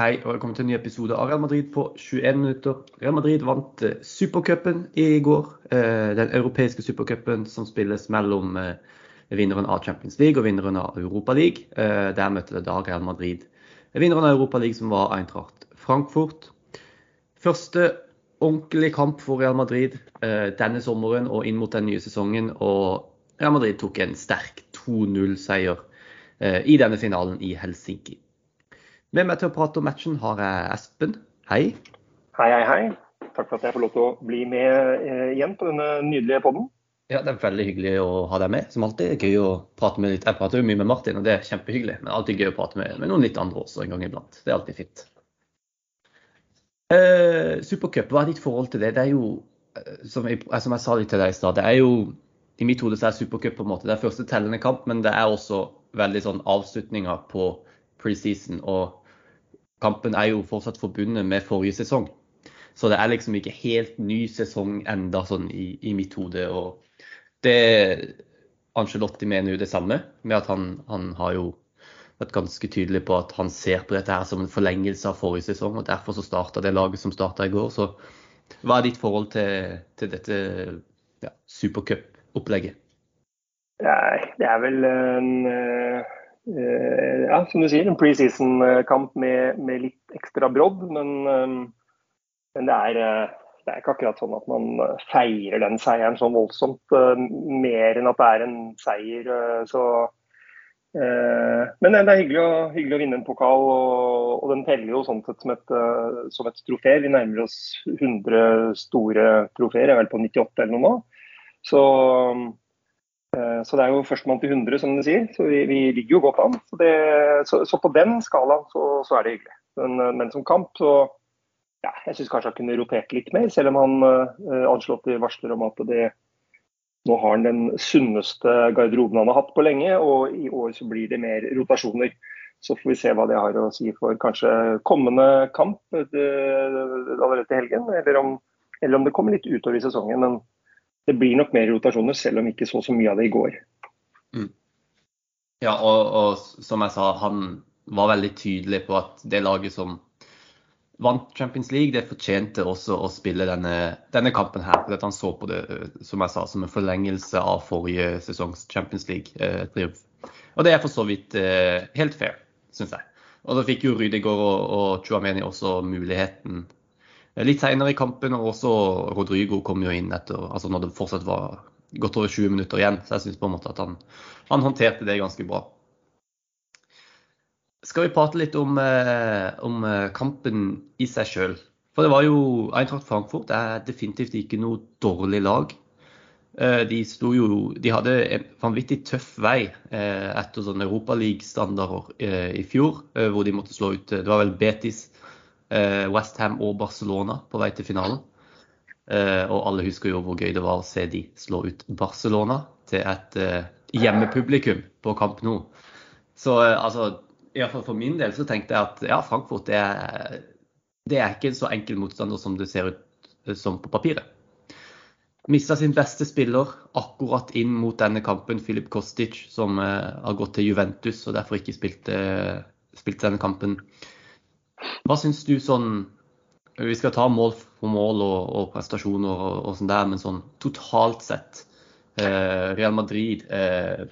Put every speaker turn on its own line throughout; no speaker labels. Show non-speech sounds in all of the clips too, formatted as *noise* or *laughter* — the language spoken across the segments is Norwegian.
Hei og velkommen til en ny episode av Real Madrid på 21 minutter. Real Madrid vant eh, supercupen i går. Eh, den europeiske supercupen som spilles mellom eh, vinneren av Champions League og vinneren av Europa League. Der møtte det da Real Madrid vinneren av Europa League, som var Eintracht Frankfurt. Første ordentlig kamp for Real Madrid denne sommeren og inn mot den nye sesongen. Og Real Madrid tok en sterk 2-0-seier i denne finalen i Helsinki. Med meg til å prate om matchen har jeg Espen. Hei.
Hei, hei, hei. Takk for at jeg får lov til å bli med eh, igjen på denne nydelige podden.
Ja, Det er veldig hyggelig å ha deg med. Som alltid gøy å prate med litt. Jeg prater jo mye med Martin, og det er kjempehyggelig. Men alltid gøy å prate med, med noen litt andre også en gang iblant. Det er alltid fint. Eh, Supercup, hva er ditt forhold til det? Det er jo, eh, som jeg, som jeg sa litt til deg i stad, det er jo i mitt hode så er Supercup på en måte det er første tellende kamp, men det er også veldig sånn avslutninger på preseason. og kampen er jo fortsatt forbundet med forrige sesong. Så det er liksom ikke helt ny sesong enda sånn i, i mitt hode. Og det Angelotti mener jo det samme, med at han, han, har jo vært ganske tydelig på at han ser på dette her som en forlengelse av forrige sesong. og Derfor så starta det laget som starta i går. Så hva er ditt forhold til, til dette ja, supercup-opplegget?
Nei, Det er vel en Eh, ja, som du sier, en preseason-kamp med, med, litt ekstra brodd. Men, eh, men det, er, eh, det, er, ikke akkurat sånn at man feirer den seieren sånn voldsomt. Mer enn at det er en seier. Så, men det er hyggelig å, hyggelig å vinne en pokal, og, og, den teller jo sånn sett som et, som et trofé. Vi nærmer oss 100 store trofeer, jeg er vel på 98 eller noe nå. Så Eh, så det er jo førstemann til 100, som de sier. Så vi, vi ligger jo godt an. Så, det, så, så på den skalaen så, så, er det hyggelig. Men, eh, men som kamp så ja, jeg syns kanskje han kunne rotert litt mer, selv om han uh, Ancelotti varsler om at det, nå har han den sunneste garderoben han har hatt på lenge, og i år så blir det mer rotasjoner. Så får vi se hva det har å si for kanskje kommende kamp allerede til helgen, eller om, eller om det kommer litt utover i sesongen. Men det blir nok mer rotasjoner, selv om vi ikke så så mye av det i går.
Mm. Ja, og, og, som jeg sa, han var veldig tydelig på at det laget som vant Champions League, det fortjente også å spille denne, denne kampen her. For han så på det som jeg sa, som en forlengelse av forrige sesongs Champions League-triumf. Eh, og det er for så vidt eh, helt fair, syns jeg. Og da fikk jo Rydegaard og, og Chuameni også muligheten litt senere i kampen, og også Rodrigo kom jo inn etter, altså når det fortsatt var godt over 20 minutter igjen. Så jeg syns på en måte at han, han, håndterte det ganske bra. Skal vi prate litt om, eh, om eh, kampen i seg sjøl? For det var jo Eintracht Frankfurt er definitivt ikke noe dårlig lag. Eh, de, jo, de hadde en vanvittig tøff vei etter sånn europaligastandarder i fjor, hvor de måtte slå ut Det var vel Betis Eh, Westham og Barcelona på vei til finalen. Eh, og alle husker jo hvor gøy det var å se de slå ut Barcelona til et eh, hjemmepublikum på Camp Nou. Så altså, iallfall for min del så tenkte jeg at ja, Frankfurt det er, det er ikke en så enkel motstander som det ser ut som på papiret. Mista sin beste spiller akkurat inn mot denne kampen, Filip Kostic, som har gått til Juventus og derfor ikke spilte, spilte denne kampen. Hva syns du sånn Vi skal ta mål for mål og, og prestasjoner og, og, sånn der, men sånn totalt sett eh, Real Madrid eh,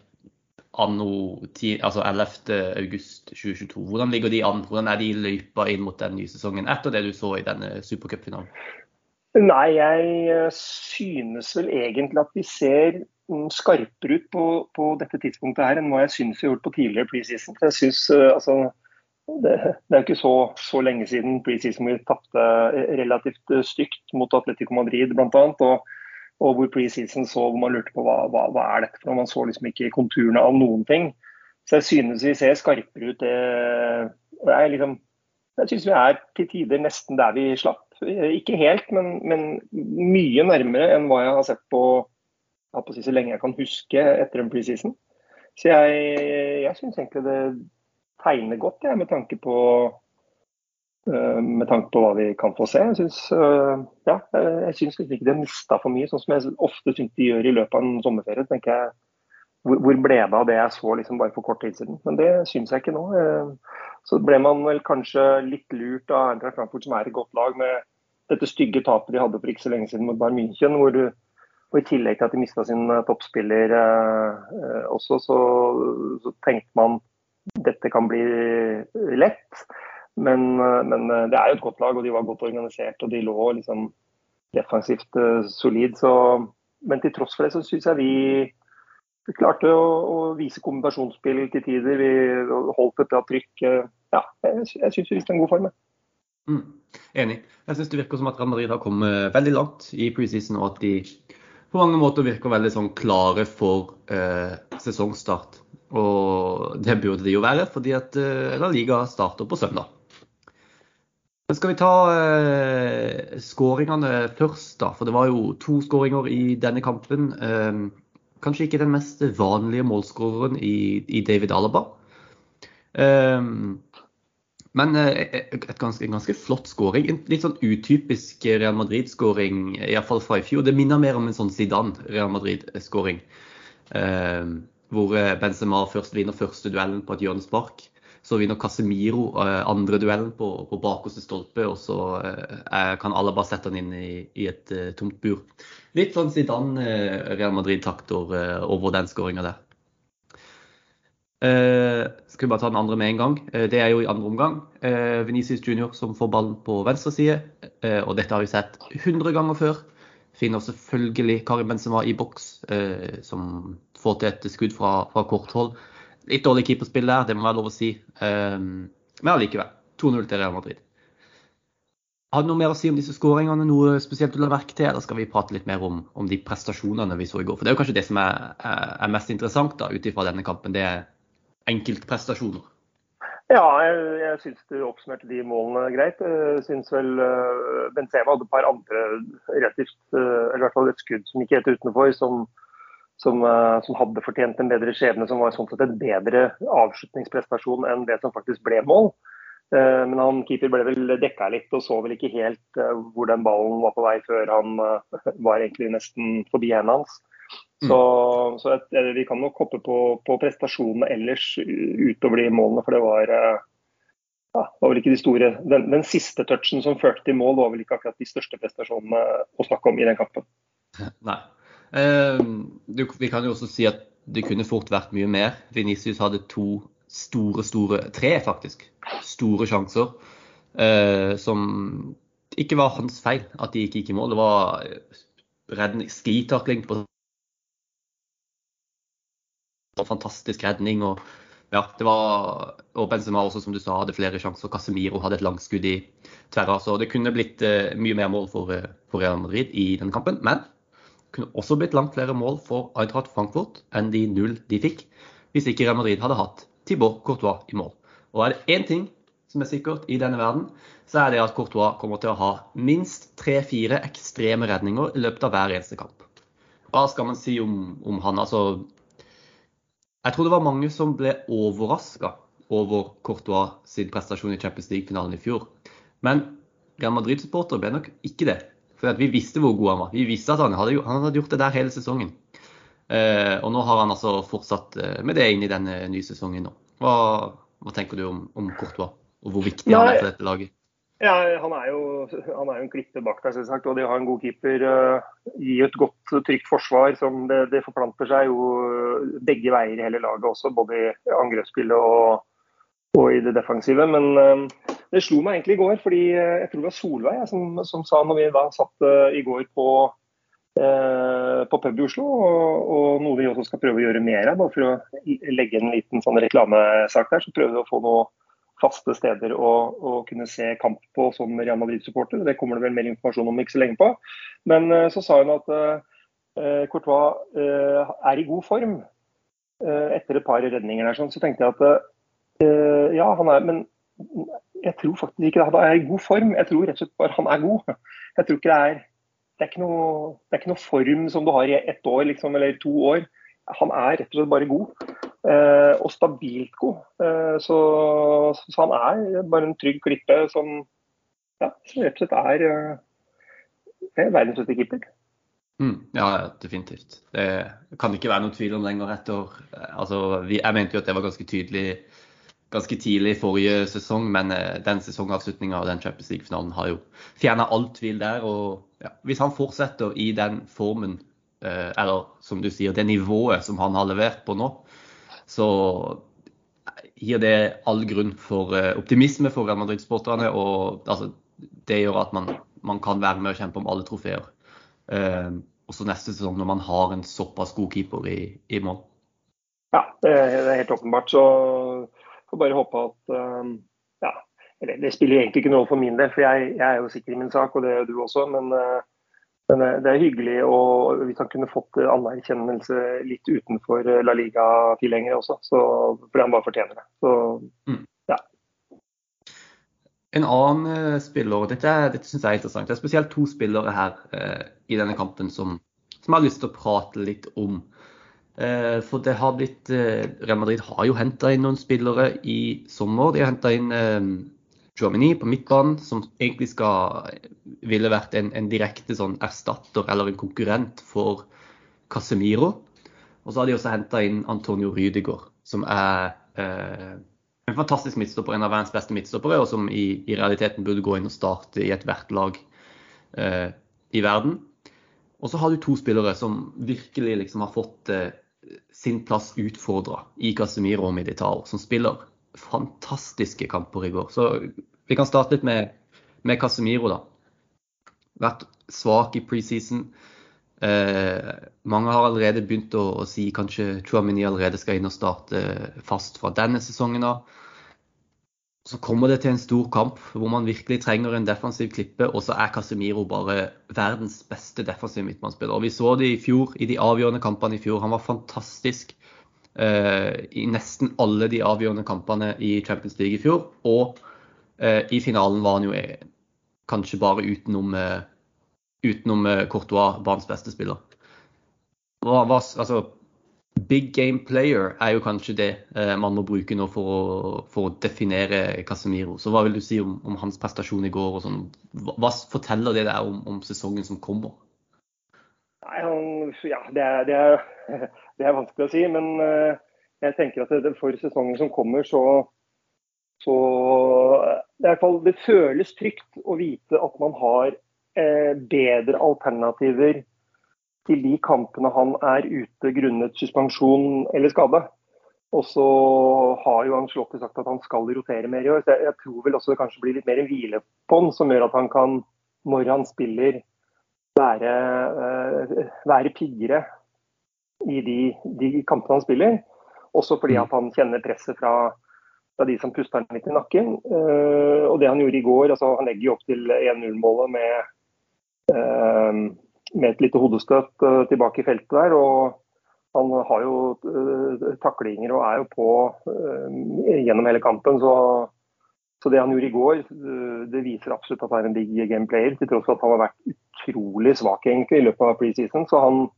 anno 10, altså 11.8.2022. Hvordan ligger de an? Hvordan er de løypa inn mot den nye sesongen etter det du så i denne supercupfinalen?
Nei, jeg eh, synes vel egentlig at de ser mm, skarpere ut på, på, dette tidspunktet her enn hva jeg syns vi har gjort på tidligere preseason. Jeg synes, uh, altså, det, det er ikke så, så lenge siden preseason vi tapte relativt stygt mot Atletico Madrid bl.a. Og, og hvor preseason så hvor man lurte på hva, hva, hva er dette for noe. Man så liksom ikke konturene av noen ting. Så jeg synes vi ser skarpere ut. Det, jeg, liksom, jeg synes vi er til tider nesten der vi slapp. Ikke helt, men, men mye nærmere enn hva jeg har sett på, på så lenge jeg kan huske etter en preseason. Så jeg, jeg syns egentlig det tegner godt, jeg, med tanke på uh, med tanke på hva vi kan få se. Jeg syns uh, ja, ikke de mista for mye, sånn som jeg ofte syns de gjør i løpet av en sommerferie. tenker jeg hvor, ble det av det jeg så liksom bare for kort tid siden? Men det syns jeg ikke nå. Så ble man vel kanskje litt lurt av Eintracht Frankfurt, som er et godt lag, med dette stygge tapet de hadde for ikke så lenge siden mot Bayern München. hvor du og I tillegg til at de mista sin toppspiller eh, også, så, så, tenkte man dette kan bli lett. Men, men, det er jo et godt lag, og de var godt organisert og de lå liksom defensivt solid. Så, men til tross for det så syns jeg vi, vi klarte å, å, vise kombinasjonsspill til tider. Vi holdt et bra trykk. Ja, jeg, jeg syns vi viste en god form.
Mm, enig. Jeg syns det virker som at Real Madrid har kommet veldig langt i preseason, og at de på mange måter virker veldig sånn klare for eh, sesongstart. Og det burde de jo være, fordi at eh, La Liga starter på søndag. Men skal vi ta eh, skåringene først, da? For det var jo to skåringer i denne kampen. Eh, kanskje ikke den mest vanlige målskåreren i, i David Alaba. Eh, men eh, et ganske, en ganske flott skåring. En litt sånn utypisk Real Madrid-skåring, iallfall fra i fjor. Det minner mer om en sånn Zidane-Real Madrid-skåring. Eh, hvor eh, Benzema først vinner første duellen på et hjørnespark. Så vinner Casemiro eh, andre duellen på, på bakerste stolpe, og så eh, kan alle bare sette han inn i, i et tomt bur. Litt sånn Zidane-Real Madrid-takter over den skåringa der. Uh, skal vi bare ta den andre med en gang. Uh, det er jo i andre omgang. Uh, Venicius Junior som får ballen på venstre side. Uh, og dette har vi sett 100 ganger før. Finner selvfølgelig Karim Benzema i boks, som får til et skudd fra, fra kort hold. Litt dårlig keeperspill der, det må være lov å si. men allikevel. 2-0 til Real Madrid. Har du noe mer å si om disse skåringene? Noe spesielt du la merke til? Eller skal vi prate litt mer om, om, de prestasjonene vi så i går? For det er jo kanskje det som er, er, mest interessant da, ut ifra denne kampen. Det er enkeltprestasjoner?
Ja, jeg, jeg syns du oppsummerte de målene greit. Jeg syns vel uh, Benzema hadde et par andre relativt, uh, eller i hvert fall et skudd som gikk helt utenfor, som, som, uh, som, hadde fortjent en bedre skjebne, som var sånn sett en bedre avslutningsprestasjon enn det som faktisk ble mål. Men han keeper ble vel dekka litt og så vel ikke helt hvor den ballen var på vei før han var egentlig nesten forbi hendene hans. Mm. Så, så et, vi kan nok hoppe på, på, prestasjonene ellers utover de målene, for det var eh, ja, var vel ikke de store den, den, siste touchen som førte til mål, var vel ikke akkurat de største prestasjonene å snakke om i den kampen.
Nei. Eh, du, vi kan jo også si at det kunne fort vært mye mer. Venicius hadde to store, store Tre, faktisk. Store sjanser eh, som ikke var hans feil at de ikke gikk i mål. Det var redning, skitakling på fantastisk redning. og ja, det var, og Benzema også, som du sa, hadde flere sjanser. Casemiro hadde et langskudd i tverra. Så det kunne blitt uh, mye mer mål for, for, Real Madrid i denne kampen. Men kunne også blitt langt flere mål for Eintracht Frankfurt enn de null de fikk, hvis ikke Real Madrid hadde hatt Tibor Courtois i mål. Og er det én ting som er sikkert i denne verden, så er det at Courtois kommer til å ha minst tre-fire ekstreme redninger i løpet av hver eneste kamp. Hva skal man si om, om han? Altså, jeg tror det var mange som ble overraska over Courtois sin prestasjon i Champions League-finalen i fjor. Men Real Madrid-supportere ble nok ikke det. For vi visste hvor god han var. Vi visste at han hadde, han hadde gjort det der hele sesongen. Eh, og nå har han altså fortsatt eh, med det inn i denne nye sesongen nå. Hva, hva tenker du om, om, Courtois, og hvor viktig Nei. han er for dette laget?
Ja, Han er jo, han er jo en klippe bak der, selvsagt. Og de har en god keeper. Uh, gi et godt, trygt forsvar. som det, det, forplanter seg jo begge veier i hele laget også. Både i angrepsspillet og, og, i det defensive. Men uh, det slo meg egentlig i går, fordi uh, jeg tror det var Solveig som, som, sa når vi da satt i går på, på pub i Oslo, og, og, noe vi også skal prøve å gjøre mer av. Bare for å legge en liten sånn reklamesak der, så prøver vi å få noe faste steder å, å, kunne se kamp på som Real Madrid-supporter. Det kommer det vel mer informasjon om ikke så lenge på. Men uh, så sa hun at eh, Courtois eh, er i god form etter et par redninger der. Sånn. Så tenkte jeg at ja, han er Men jeg tror faktisk ikke det. han er i god form. Jeg tror rett og slett bare han er god. Jeg tror ikke det er det er, noe, det er ikke noe, form som du har i ett år liksom, eller to år. Han er rett og slett bare god. Eh, og stabilt god. Eh, så, så, han er bare en trygg klippe som, ja, som rett og slett er, eh, er verdens beste keeper.
Mm, ja, definitivt. Det kan ikke være noen tvil om lenger etter altså, vi, Jeg mente jo at det var ganske tydelig ganske tidlig i forrige sesong, men eh, den sesongavslutninga og den Champions League-finalen har jo fjerna all tvil der. og ja, Hvis han fortsetter i den formen, eh, eller som du sier, det nivået som han har levert på nå, så gir det all grunn for eh, optimisme for Real Madrid-sporterne. Og altså, det gjør at man, man, kan være med og kjempe om alle trofeer. Også neste sesong, når man har en såpass god keeper i, i mål.
Ja, det er helt åpenbart. Så får bare håpe at um, ja, eller Det spiller egentlig ikke noe for min del, for jeg, jeg, er jo sikker i min sak, og det er du også. Men, uh, men det er hyggelig og hvis han kunne fått anerkjennelse litt utenfor La Liga-tilhengere også. Så, for han bare fortjener det. Så, mm. ja.
En annen spiller, dette, dette syns jeg er interessant. Det er spesielt to spillere her eh, i denne kampen som, som, jeg har lyst til å prate litt om. Eh, for det har blitt eh, Real Madrid har jo henta inn noen spillere i sommer. De har henta inn eh, Jomini på midtbanen, som egentlig skal, ville vært en, en direkte sånn erstatter eller en konkurrent for Casemiro. Og så har de også henta inn Antonio Rydegård, som er eh, en fantastisk midtstopper, en av verdens beste midtstoppere, og som i, i, realiteten burde gå inn og starte i ethvert lag eh, i verden. Og så har du to spillere som virkelig liksom har fått eh, sin plass utfordra i Casemiro og Militao, som spiller fantastiske kamper i går. Så vi kan starte litt med, med Casemiro, da. Vært svak i preseason. Eh, mange har allerede begynt å, å si kanskje Chouamini allerede skal inn og starte fast fra denne sesongen av så kommer det til en stor kamp hvor man virkelig trenger en defensiv klippe, og så er Casemiro bare verdens beste defensive midtmannsspiller. Og Vi så det i fjor, i de avgjørende kampene i fjor. Han var fantastisk eh, i nesten alle de avgjørende kampene i Champions League i fjor. Og eh, i finalen var han jo eh, kanskje bare utenom, uh, utenom Courtois banens beste spiller. Hva, hva, altså, Big game player er jo kanskje det eh, man må bruke nå for å, for å, definere Casemiro. Så hva vil du si om, om hans prestasjon i går? og sånn? Hva, hva forteller det deg om, om, sesongen som kommer?
Nei, han, ja, det er, det, er, *laughs* det er, vanskelig å si. Men uh, jeg tenker at det, for sesongen som kommer, så, så det, fall, det, føles trygt å vite at man har uh, bedre alternativer til de kampene han er ute grunnet suspensjon eller skade. Og så har jo Angelotti sagt at han skal rotere mer i år. så jeg, jeg, tror vel også det kanskje blir litt mer hvile på han, som gjør at han kan, når han spiller, være, uh, være piggere i de, de, kampene han spiller. Også fordi at han kjenner presset fra, fra de som puster han litt i nakken. Uh, og det han gjorde i går, altså han legger jo opp til 1-0-målet med uh, med et lite hodestøt uh, tilbake i feltet der. og Han har jo uh, taklinger og er jo på uh, gjennom hele kampen. Så, så, det han gjorde i går, det viser absolutt at han er en big game player. Til tross for at han har vært utrolig svak egentlig i løpet av preseason. Så han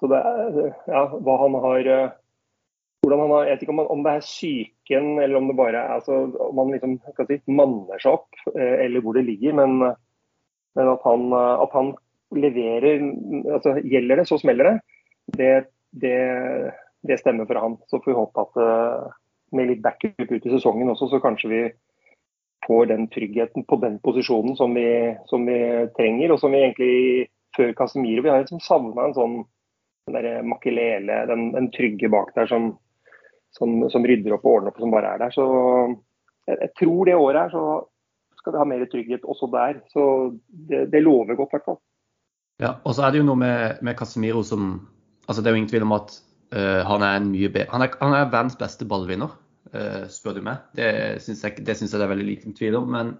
så det er, ja, hva han har hvordan han har, Jeg vet ikke om, om det er psyken eller om det bare er altså, om han liksom, si, manner seg opp, eller hvor det ligger. Men, men at, han, at han leverer altså Gjelder det, så smeller det. Det, det, det stemmer for han. Så får vi håpe at uh, med litt backup ut i sesongen også, så kanskje vi får den tryggheten på den posisjonen som vi, som vi trenger. Og som vi egentlig før Casemiro Vi har liksom savna en sånn den der makelele, den, den, trygge bak der som, som, som, rydder opp og ordner opp, som bare er der. Så jeg, jeg tror det året her så skal vi ha mer trygghet også der. Så det, det lover godt, i hvert fall.
Ja, og så er det jo noe med, med Casemiro som altså Det er jo ingen tvil om at uh, han er en mye bedre Han er, han er verdens beste ballvinner, uh, spør du meg. Det syns jeg, det synes jeg det er veldig liten tvil om. Men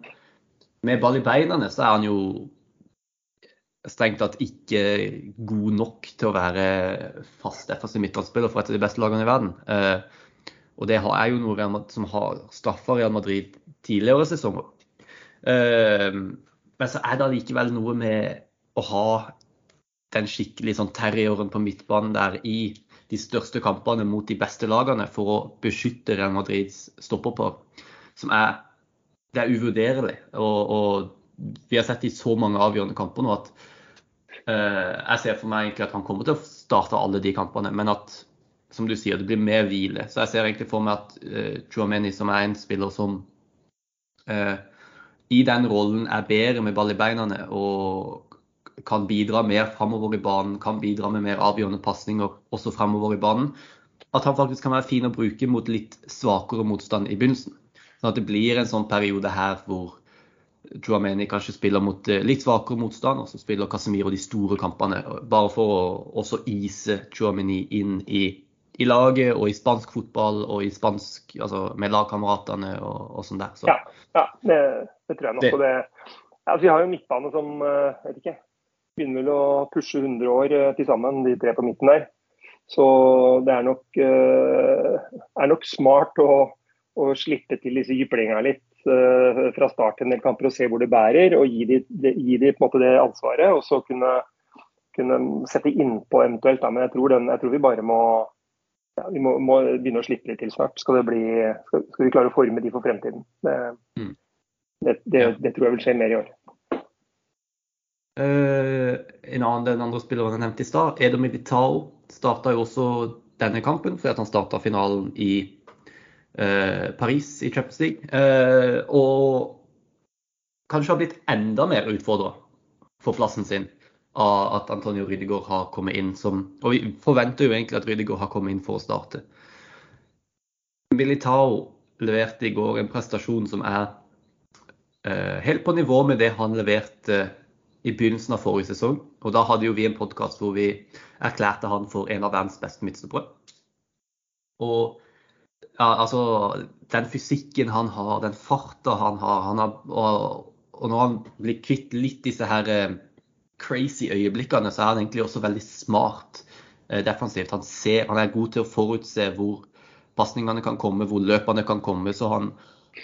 med ball i beina så er han jo strengt tatt ikke god nok til å være fast FAC midtbanespiller for et av de beste lagene i verden. Uh, og det er jo noe som har straffa Real Madrid tidligere sesonger. men så er det allikevel noe med å ha den skikkelig sånn terrieren på midtbanen der i de største kampene mot de beste lagene for å beskytte Real Madrids stopperpar, som er det er uvurderlig. Og, og, vi har sett i så mange avgjørende kamper nå at jeg ser for meg egentlig at han kommer til å starte alle de kampene, men at som du sier, det blir mer hvile. Så jeg ser egentlig for meg at uh, Chouameni, som er en spiller som uh, i den rollen er bedre med ball i beina og kan bidra mer framover i banen, kan bidra med mer avgjørende pasninger også framover i banen, at han faktisk kan være fin å bruke mot litt svakere motstand i begynnelsen. Sånn at det blir en sånn periode her hvor Drameni kanskje spiller mot eh, litt svakere motstand, og så spiller Casemiro de store kampene. Bare for å også ise Drameni inn i, i, laget og i spansk fotball og i spansk, altså med lagkameratene og, og sånn der. Så.
Ja, ja det, det, tror jeg nok. Det. Det, altså, vi har jo midtbane som jeg vet ikke, begynner vel å pushe 100 år eh, til sammen, de tre på midten der. Så det er nok, er nok smart å, å slippe til disse jyplingene litt uh, fra start en del kamper og se hvor det bærer, og gi dem de, de, det ansvaret. Og så kunne, kunne sette innpå eventuelt. Da. Men jeg tror, den, jeg tror, vi bare må, ja, vi må, må, begynne å slippe det til snart. Skal, det bli, skal, skal, vi klare å forme de for fremtiden. Det, mm. det, det tror jeg vil skje mer i år.
Uh, en annen den andre spilleren jeg nevnte i stad, Edo Militao, starta jo også denne kampen fordi han starta finalen i Eh, Paris i Champions League. Eh, og kanskje har blitt enda mer utfordra for plassen sin av at Antonio Rydegård har kommet inn som Og vi forventer jo egentlig at Rydegård har kommet inn for å starte. Militao leverte i går en prestasjon som er helt på nivå med det han leverte i begynnelsen av forrige sesong. Og da hadde jo vi en podkast hvor vi erklærte han for en av verdens beste midtstoppere. Og ja, altså, den fysikken han har, den farta han har, han har og, og, når han blir kvitt litt disse her eh, crazy øyeblikkene, så er han egentlig også veldig smart eh, defensivt. Han, ser, han er god til å forutse hvor pasningene kan komme, hvor løpene kan komme. Så han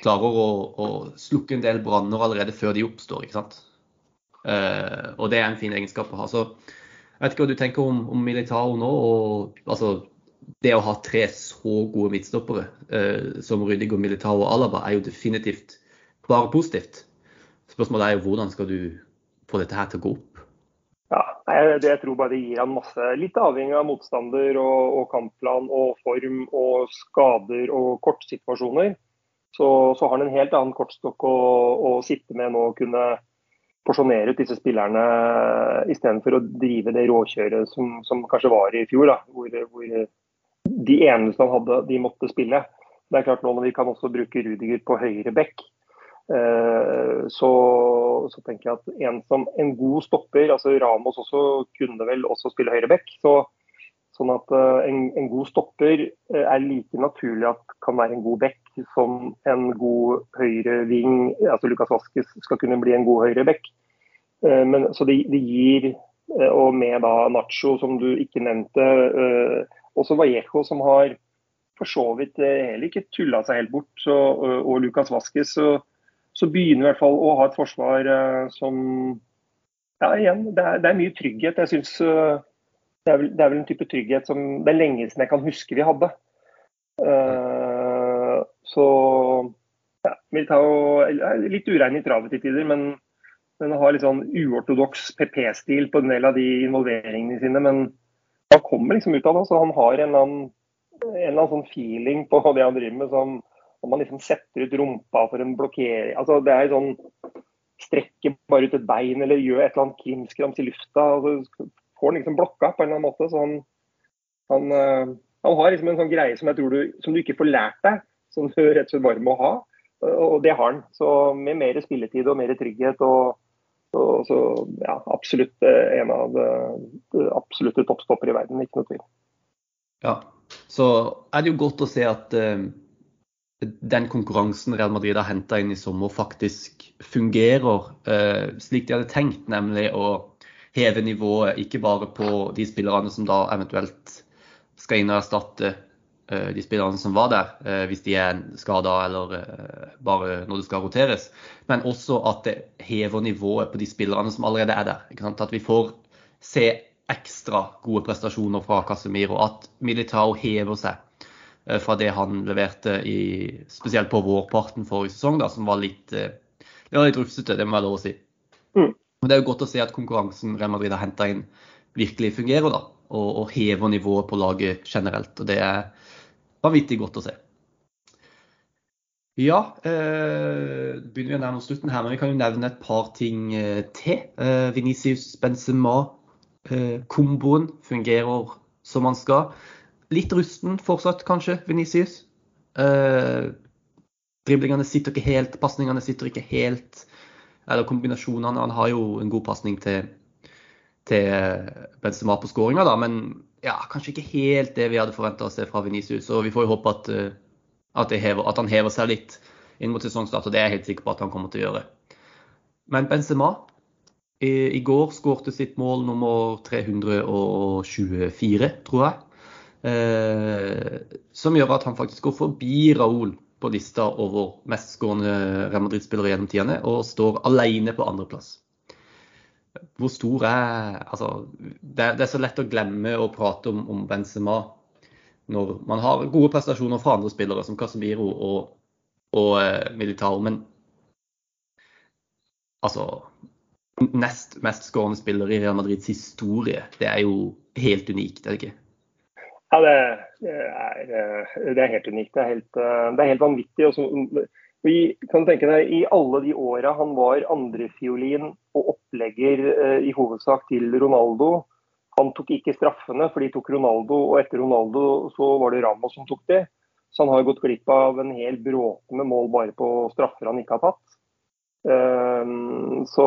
klarer å, å slukke en del branner allerede før de oppstår. ikke sant? Eh, og det er en fin egenskap å ha. Så jeg vet ikke hva du tenker om, om Militao nå. og altså det å ha tre så gode midtstoppere eh, som Rydiger, Militao og Alaba, er jo definitivt bare positivt. Spørsmålet er jo hvordan skal du få dette her til å gå opp?
Ja, jeg, jeg tror bare det gir han masse, litt avhengig av motstander og, og kampplan og form og skader og kortsituasjoner. Så, så har han en helt annen kortstokk å, å sitte med nå og kunne porsjonere ut disse spillerne istedenfor å drive det råkjøret som, som kanskje var i fjor, da, hvor, hvor de eneste han hadde, de måtte spille. Det er klart nå når vi kan også bruke Rudiger på høyre bekk, eh, så, så, tenker jeg at en, som, en god stopper, altså Ramos også kunne vel også spille høyre bekk. Så, sånn at eh, en, en, god stopper eh, er like naturlig at kan være en god bekk som en god høyre ving, altså Lukas Vaskes skal kunne bli en god høyre bekk. Men, så det, det gir, og med da Nacho, som du ikke nevnte, også Vallejo, som har for så vidt eh, heller ikke tulla seg helt bort, så, og Lukas Vaskes, så, så, begynner i hvert fall å ha et forsvar som Ja, igjen, det er, det er mye trygghet. Jeg synes uh, det, det, er vel, en type trygghet som det er lenge siden jeg kan huske vi hadde. Uh, så ja, Militao er litt urein i travet til tider, men, men har litt sånn uortodoks PP-stil på en del av de involveringene sine. men han kommer liksom ut av det. så Han har en eller, annen, en eller annen sånn feeling på det han driver med, som om han liksom setter ut rumpa for en blokkering altså Det er sånn Strekker bare ut et bein eller gjør et eller annet krimskrams i lufta. så får han liksom blokka på en eller annen måte. så han, han, uh, han har liksom en sånn greie som jeg tror du, som du ikke får lært deg, som du rett og slett bare må ha. Og det har han. Så med mer spilletid og mer trygghet og så, så ja, absolutt eh, en av de absolutte toppstopper i verden, ikke noe tvil.
Ja, så er det jo godt å se at uh, den konkurransen Real Madrid har henta inn i sommer, faktisk fungerer uh, slik de hadde tenkt, nemlig å heve nivået ikke bare på de spillerne som da eventuelt skal inn og erstatte Eh, de spillerne som var der, eh, hvis de er skada eller eh, bare når det skal roteres. Men også at det hever nivået på de spillerne som allerede er der. At vi får se ekstra gode prestasjoner fra Casemiro. At Militao hever seg fra det han leverte i, spesielt på vårparten forrige sesong, da, som var litt, det var litt rufsete, det må være lov å si.
Mm.
Men Det er jo godt å se at konkurransen Real Madrid har henta inn, virkelig fungerer, da. Og, og, hever nivået på laget generelt. Og det er vanvittig godt å se. Ja, eh, begynner vi å nærme oss slutten her, men vi kan jo nevne et par ting eh, til. Eh, Venicius Benzema-komboen eh, fungerer som man skal. Litt rusten fortsatt, kanskje, Venicius. Eh, driblingene sitter ikke helt, pasningene sitter ikke helt eller kombinasjonene. Han har jo en god pasning til, til Benzema på skåringa, men ja, kanskje ikke helt det vi hadde forventa å se fra Venicius. Og vi får jo håpe at, eh, at, hever, at, han hever seg litt inn mot sesongstart, og det er jeg helt sikker på at han kommer til å gjøre. Men Benzema i, i går skårte sitt mål nummer 324, tror jeg. Eh, som gjør at han faktisk går forbi Raúl på lista over mestskårende Real Madrid-spillere gjennom tidene, og står alene på andreplass. Hvor stor er Altså, det er, det er, så lett å glemme å prate om, om, Benzema når man har gode prestasjoner fra andre spillere, som Casemiro og, og eh, Militao, men altså Nest skårende spiller i Real Madrids historie, det er jo helt unikt, er det ikke?
Ja, det, det, er, eh, det er, helt unikt. Det er helt, eh, det er helt vanvittig. Også, vi kan tenke deg, I alle de åra han var andrefiolin og opplegger eh, i hovedsak til Ronaldo. Han tok ikke straffene, for de tok Ronaldo, og etter Ronaldo så var det Ramos som tok det. Så han har gått glipp av en hel bråte med mål bare på straffer han ikke har tatt. Um, så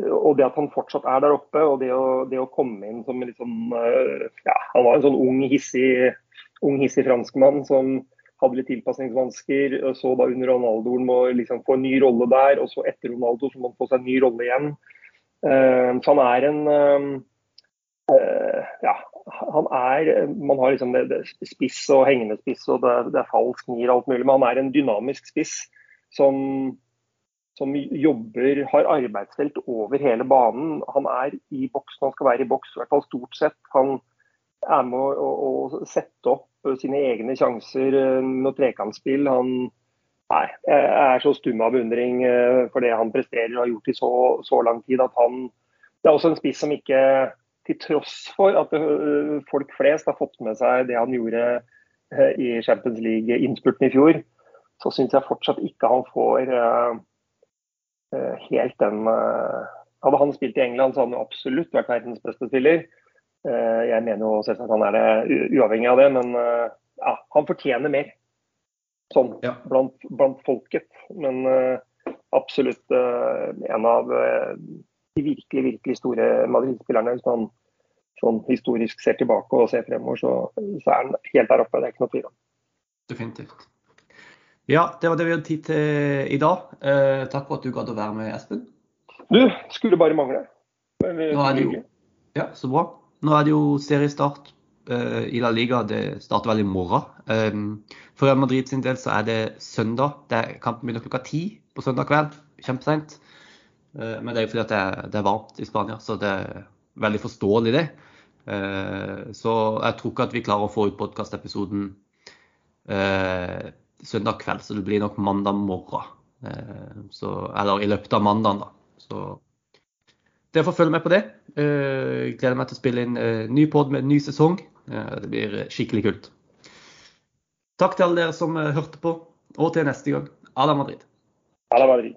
og det at han fortsatt er der oppe, og det å, det å komme inn som liksom ja, Han var en sånn ung, hissig, ung, hissig franskmann som hadde litt tilpasningsvansker. Så da under Ronaldo må liksom få en ny rolle der, og så etter Ronaldo så må han få seg en ny rolle igjen. Uh, så han er en uh, Ja, han er Man har liksom det, det spiss og hengende spiss, og det, det er falsk nier og alt mulig, men han er en dynamisk spiss som som jobber, har arbeidsfelt over hele banen. Han er i boks når han skal være i boks, i hvert fall stort sett. Han er med å, å sette opp sine egne sjanser eh, med trekantspill. Han nei, er så stum av beundring eh, for det han presterer og har gjort i så, så, lang tid at han Det er også en spiss som ikke, til tross for at eh, folk flest har fått med seg det han gjorde i Champions League-innspurten i fjor, så syns jeg fortsatt ikke han får helt den Hadde han spilt i England, så hadde han absolutt vært verdens beste spiller. Eh, jeg mener jo selvsagt han er det uavhengig av det, men ja, han fortjener mer. Sånn ja. blant, blant, folket. Men absolutt en av de virkelig, virkelig store Madrid-spillerne. Hvis man sånn historisk ser tilbake og ser fremover, så, så er han helt der oppe. Det er ikke noe tvil om.
Definitivt. Ja, det var det vi hadde tid til i dag. Eh, takk for at du gadd å være med, Espen.
Du, skulle bare mangle.
Nå er det jo, ja, så bra. Nå er det jo seriestart uh, i La Liga. Det starter vel i morgen. Um, for Real Madrid sin del så er det søndag. Det er Kampen begynner klokka ti på søndag kveld. Kjempeseint. Uh, men det er jo fordi at det er, det er, varmt i Spania, så det er veldig forståelig, det. Uh, så jeg tror ikke at vi klarer å få ut podkastepisoden søndag kveld, så det blir nok mandag morgen. Eh, så, eller i løpet av mandagen, da. Så dere får følge med på det. Eh, gleder meg til å spille inn eh, ny pod med en ny sesong. Det blir skikkelig kult. Takk til alle dere som hørte på, og til neste gang. Ala Madrid.
Ala Madrid.